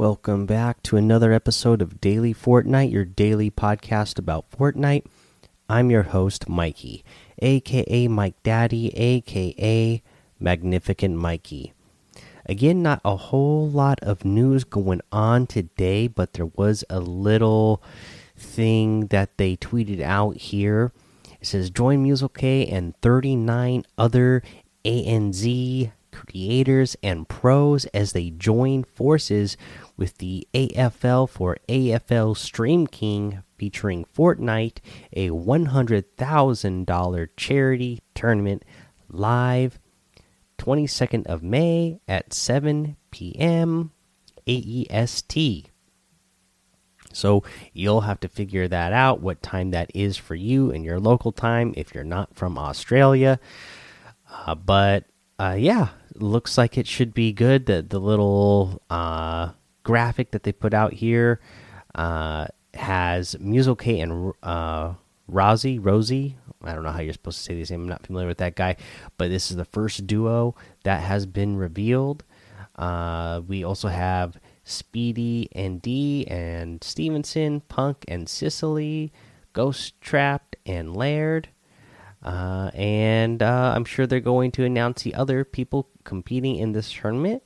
Welcome back to another episode of Daily Fortnite, your daily podcast about Fortnite. I'm your host, Mikey, aka Mike Daddy, aka Magnificent Mikey. Again, not a whole lot of news going on today, but there was a little thing that they tweeted out here. It says join Muselk and 39 other ANZ creators and pros as they join forces with the AFL for AFL Stream King featuring Fortnite, a $100,000 charity tournament live 22nd of May at 7 p.m. AEST. So you'll have to figure that out what time that is for you in your local time if you're not from Australia. Uh, but uh, yeah, looks like it should be good. The the little uh, graphic that they put out here uh, has Muselk and uh, Rosie, Rosie. I don't know how you're supposed to say this name. I'm not familiar with that guy, but this is the first duo that has been revealed. Uh, we also have Speedy and D and Stevenson, Punk and Sicily, Ghost Trapped and Laird. Uh, and uh, I'm sure they're going to announce the other people competing in this tournament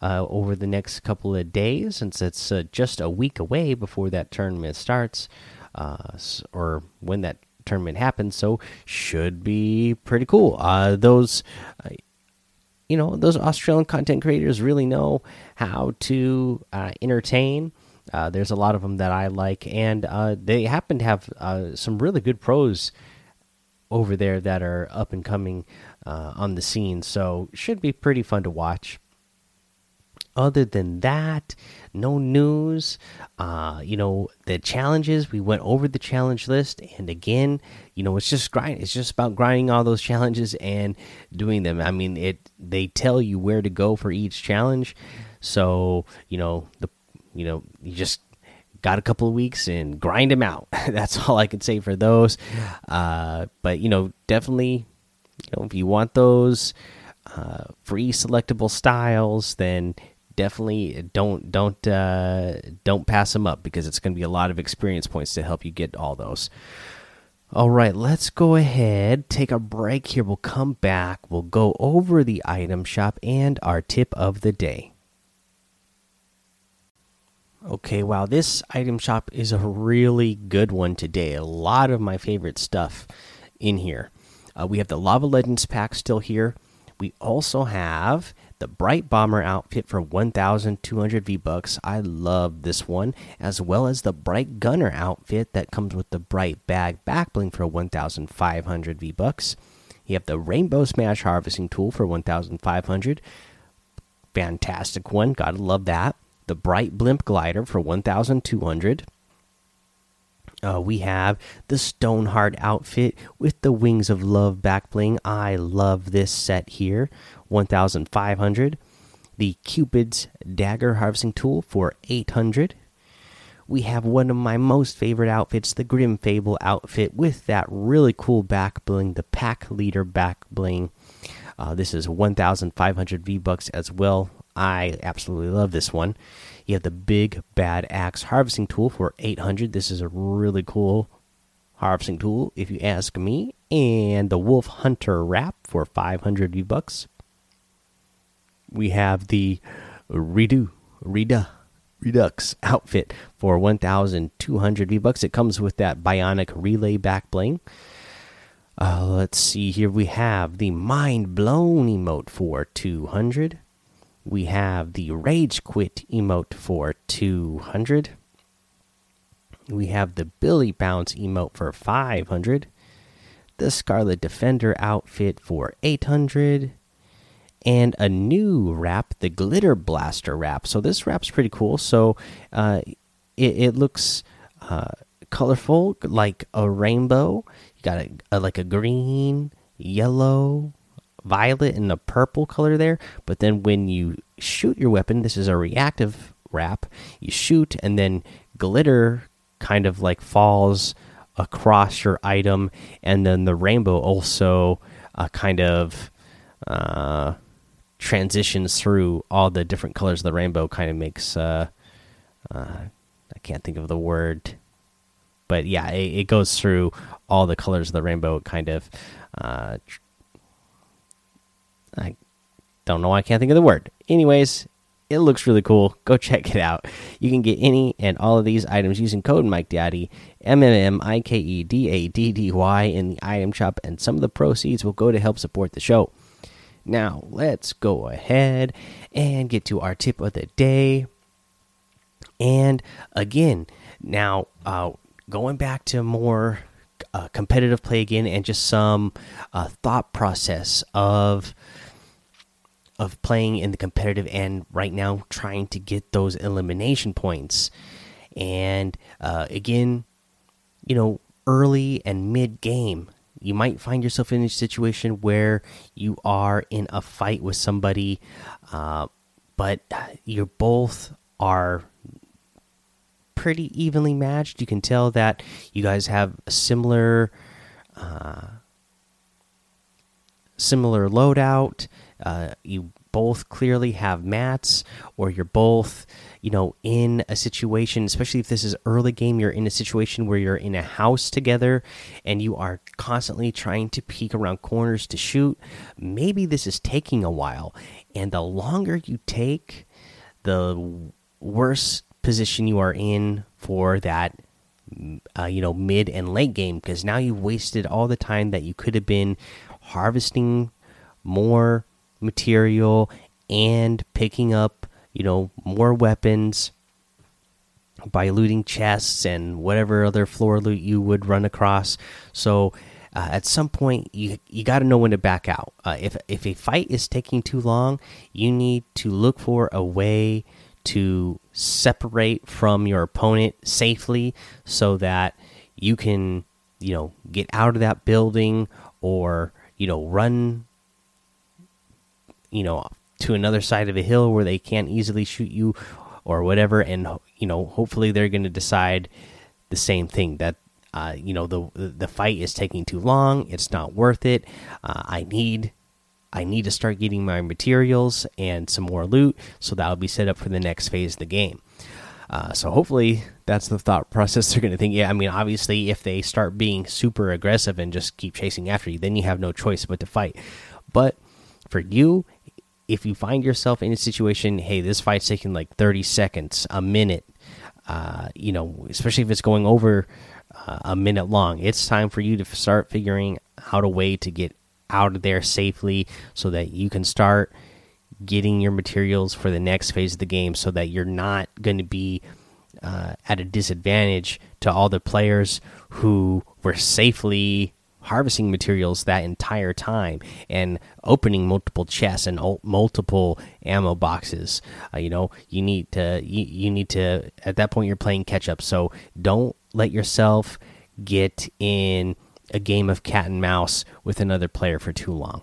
uh, over the next couple of days, since it's uh, just a week away before that tournament starts, uh, or when that tournament happens. So should be pretty cool. Uh, those, you know, those Australian content creators really know how to entertain. there's a lot of them that I like, and they happen to have some really good pros over there that are up and coming on the scene. So should be pretty fun to watch other than that, no news. Uh, you know, the challenges, we went over the challenge list. And again, you know, it's just grind. It's just about grinding all those challenges and doing them. I mean, it, they tell you where to go for each challenge. So, you know, the, you know, you just got a couple of weeks and grind them out. That's all I can say for those. Uh, but, you know, definitely, you know, if you want those, uh, free selectable styles, then definitely don't don't uh, don't pass them up because it's going to be a lot of experience points to help you get all those. All right, let's go ahead, take a break here. We'll come back. We'll go over the item shop and our tip of the day. Okay, wow, this item shop is a really good one today. A lot of my favorite stuff in here. Uh, we have the Lava Legends pack still here. We also have the Bright Bomber outfit for 1,200 V bucks. I love this one, as well as the Bright Gunner outfit that comes with the Bright Bag back bling for 1,500 V bucks. You have the Rainbow Smash harvesting tool for 1,500. Fantastic one, gotta love that. The Bright Blimp glider for 1,200. Uh, we have the Stoneheart outfit with the Wings of Love back bling. I love this set here. 1500 the cupid's dagger harvesting tool for 800 we have one of my most favorite outfits the grim fable outfit with that really cool back bling the pack leader back bling uh, this is 1500 v bucks as well i absolutely love this one. You have the big bad axe harvesting tool for 800 this is a really cool harvesting tool if you ask me. And the wolf hunter wrap for 500 v bucks. We have the redo reda redux outfit for 1200 v bucks. It comes with that bionic relay back bling. Uh, let's see here. We have the mind blown emote for 200 we have the rage quit emote for 200 we have the billy bounce emote for 500 the scarlet defender outfit for 800 and a new wrap, the Glitter Blaster wrap. So this wrap's pretty cool. So uh, it, it, looks uh, colorful, like a rainbow. You got a, a, like a green, yellow, violet, and a purple color there. But then when you shoot your weapon, this is a reactive wrap. You shoot, and then glitter kind of like falls across your item, and then the rainbow also uh, kind of uh, transitions through all the different colors of the rainbow kind of makes uh, uh, I can't think of the word, but yeah, it, it, goes through all the colors of the rainbow. Kind of, uh, I don't know. why I can't think of the word. Anyways, it looks really cool. Go check it out. You can get any and all of these items using code Mike Daddy M M M I K E D A D D Y in the item shop, and some of the proceeds will go to help support the show. Now, let's go ahead and get to our tip of the day. And again, now uh, going back to more uh, competitive play again and just some uh, thought process of of playing in the competitive end right now, trying to get those elimination points. And uh, again, you know, early and mid game, you might find yourself in a situation where you are in a fight with somebody, uh, but you both are pretty evenly matched. You can tell that you guys have a similar, uh, similar loadout. Uh, you both clearly have mats, or you're both, you know, in a situation, especially if this is early game, you're in a situation where you're in a house together and you are constantly trying to peek around corners to shoot. Maybe this is taking a while, and the longer you take, the worse position you are in for that uh, you know mid and late game because now you've wasted all the time that you could have been harvesting more material and picking up you know more weapons by looting chests and whatever other floor loot you would run across. So uh, at some point you you got to know when to back out. Uh, if if a fight is taking too long you need to look for a way to separate from your opponent safely so that you can you know get out of that building or you know run you know to another side of a hill where they can't easily shoot you or whatever and you know hopefully they're going to decide the same thing that uh, you know the the fight is taking too long it's not worth it uh, i need I need to start getting my materials and some more loot, so that'll be set up for the next phase of the game. Uh, so hopefully that's the thought process they're going to think. Yeah, I mean, obviously, if they start being super aggressive and just keep chasing after you, then you have no choice but to fight. But for you, if you find yourself in a situation, hey, this fight's taking like 30 seconds, a minute, uh, you know, especially if it's going over uh, a minute long, it's time for you to start figuring out a way to get out of there safely so that you can start getting your materials for the next phase of the game so that you're not going to be uh, at a disadvantage to all the players who were safely harvesting materials that entire time and opening multiple chests and multiple ammo boxes uh, you know you need to you, you need to at that point you're playing catch up so don't let yourself get in a game of cat and mouse with another player for too long.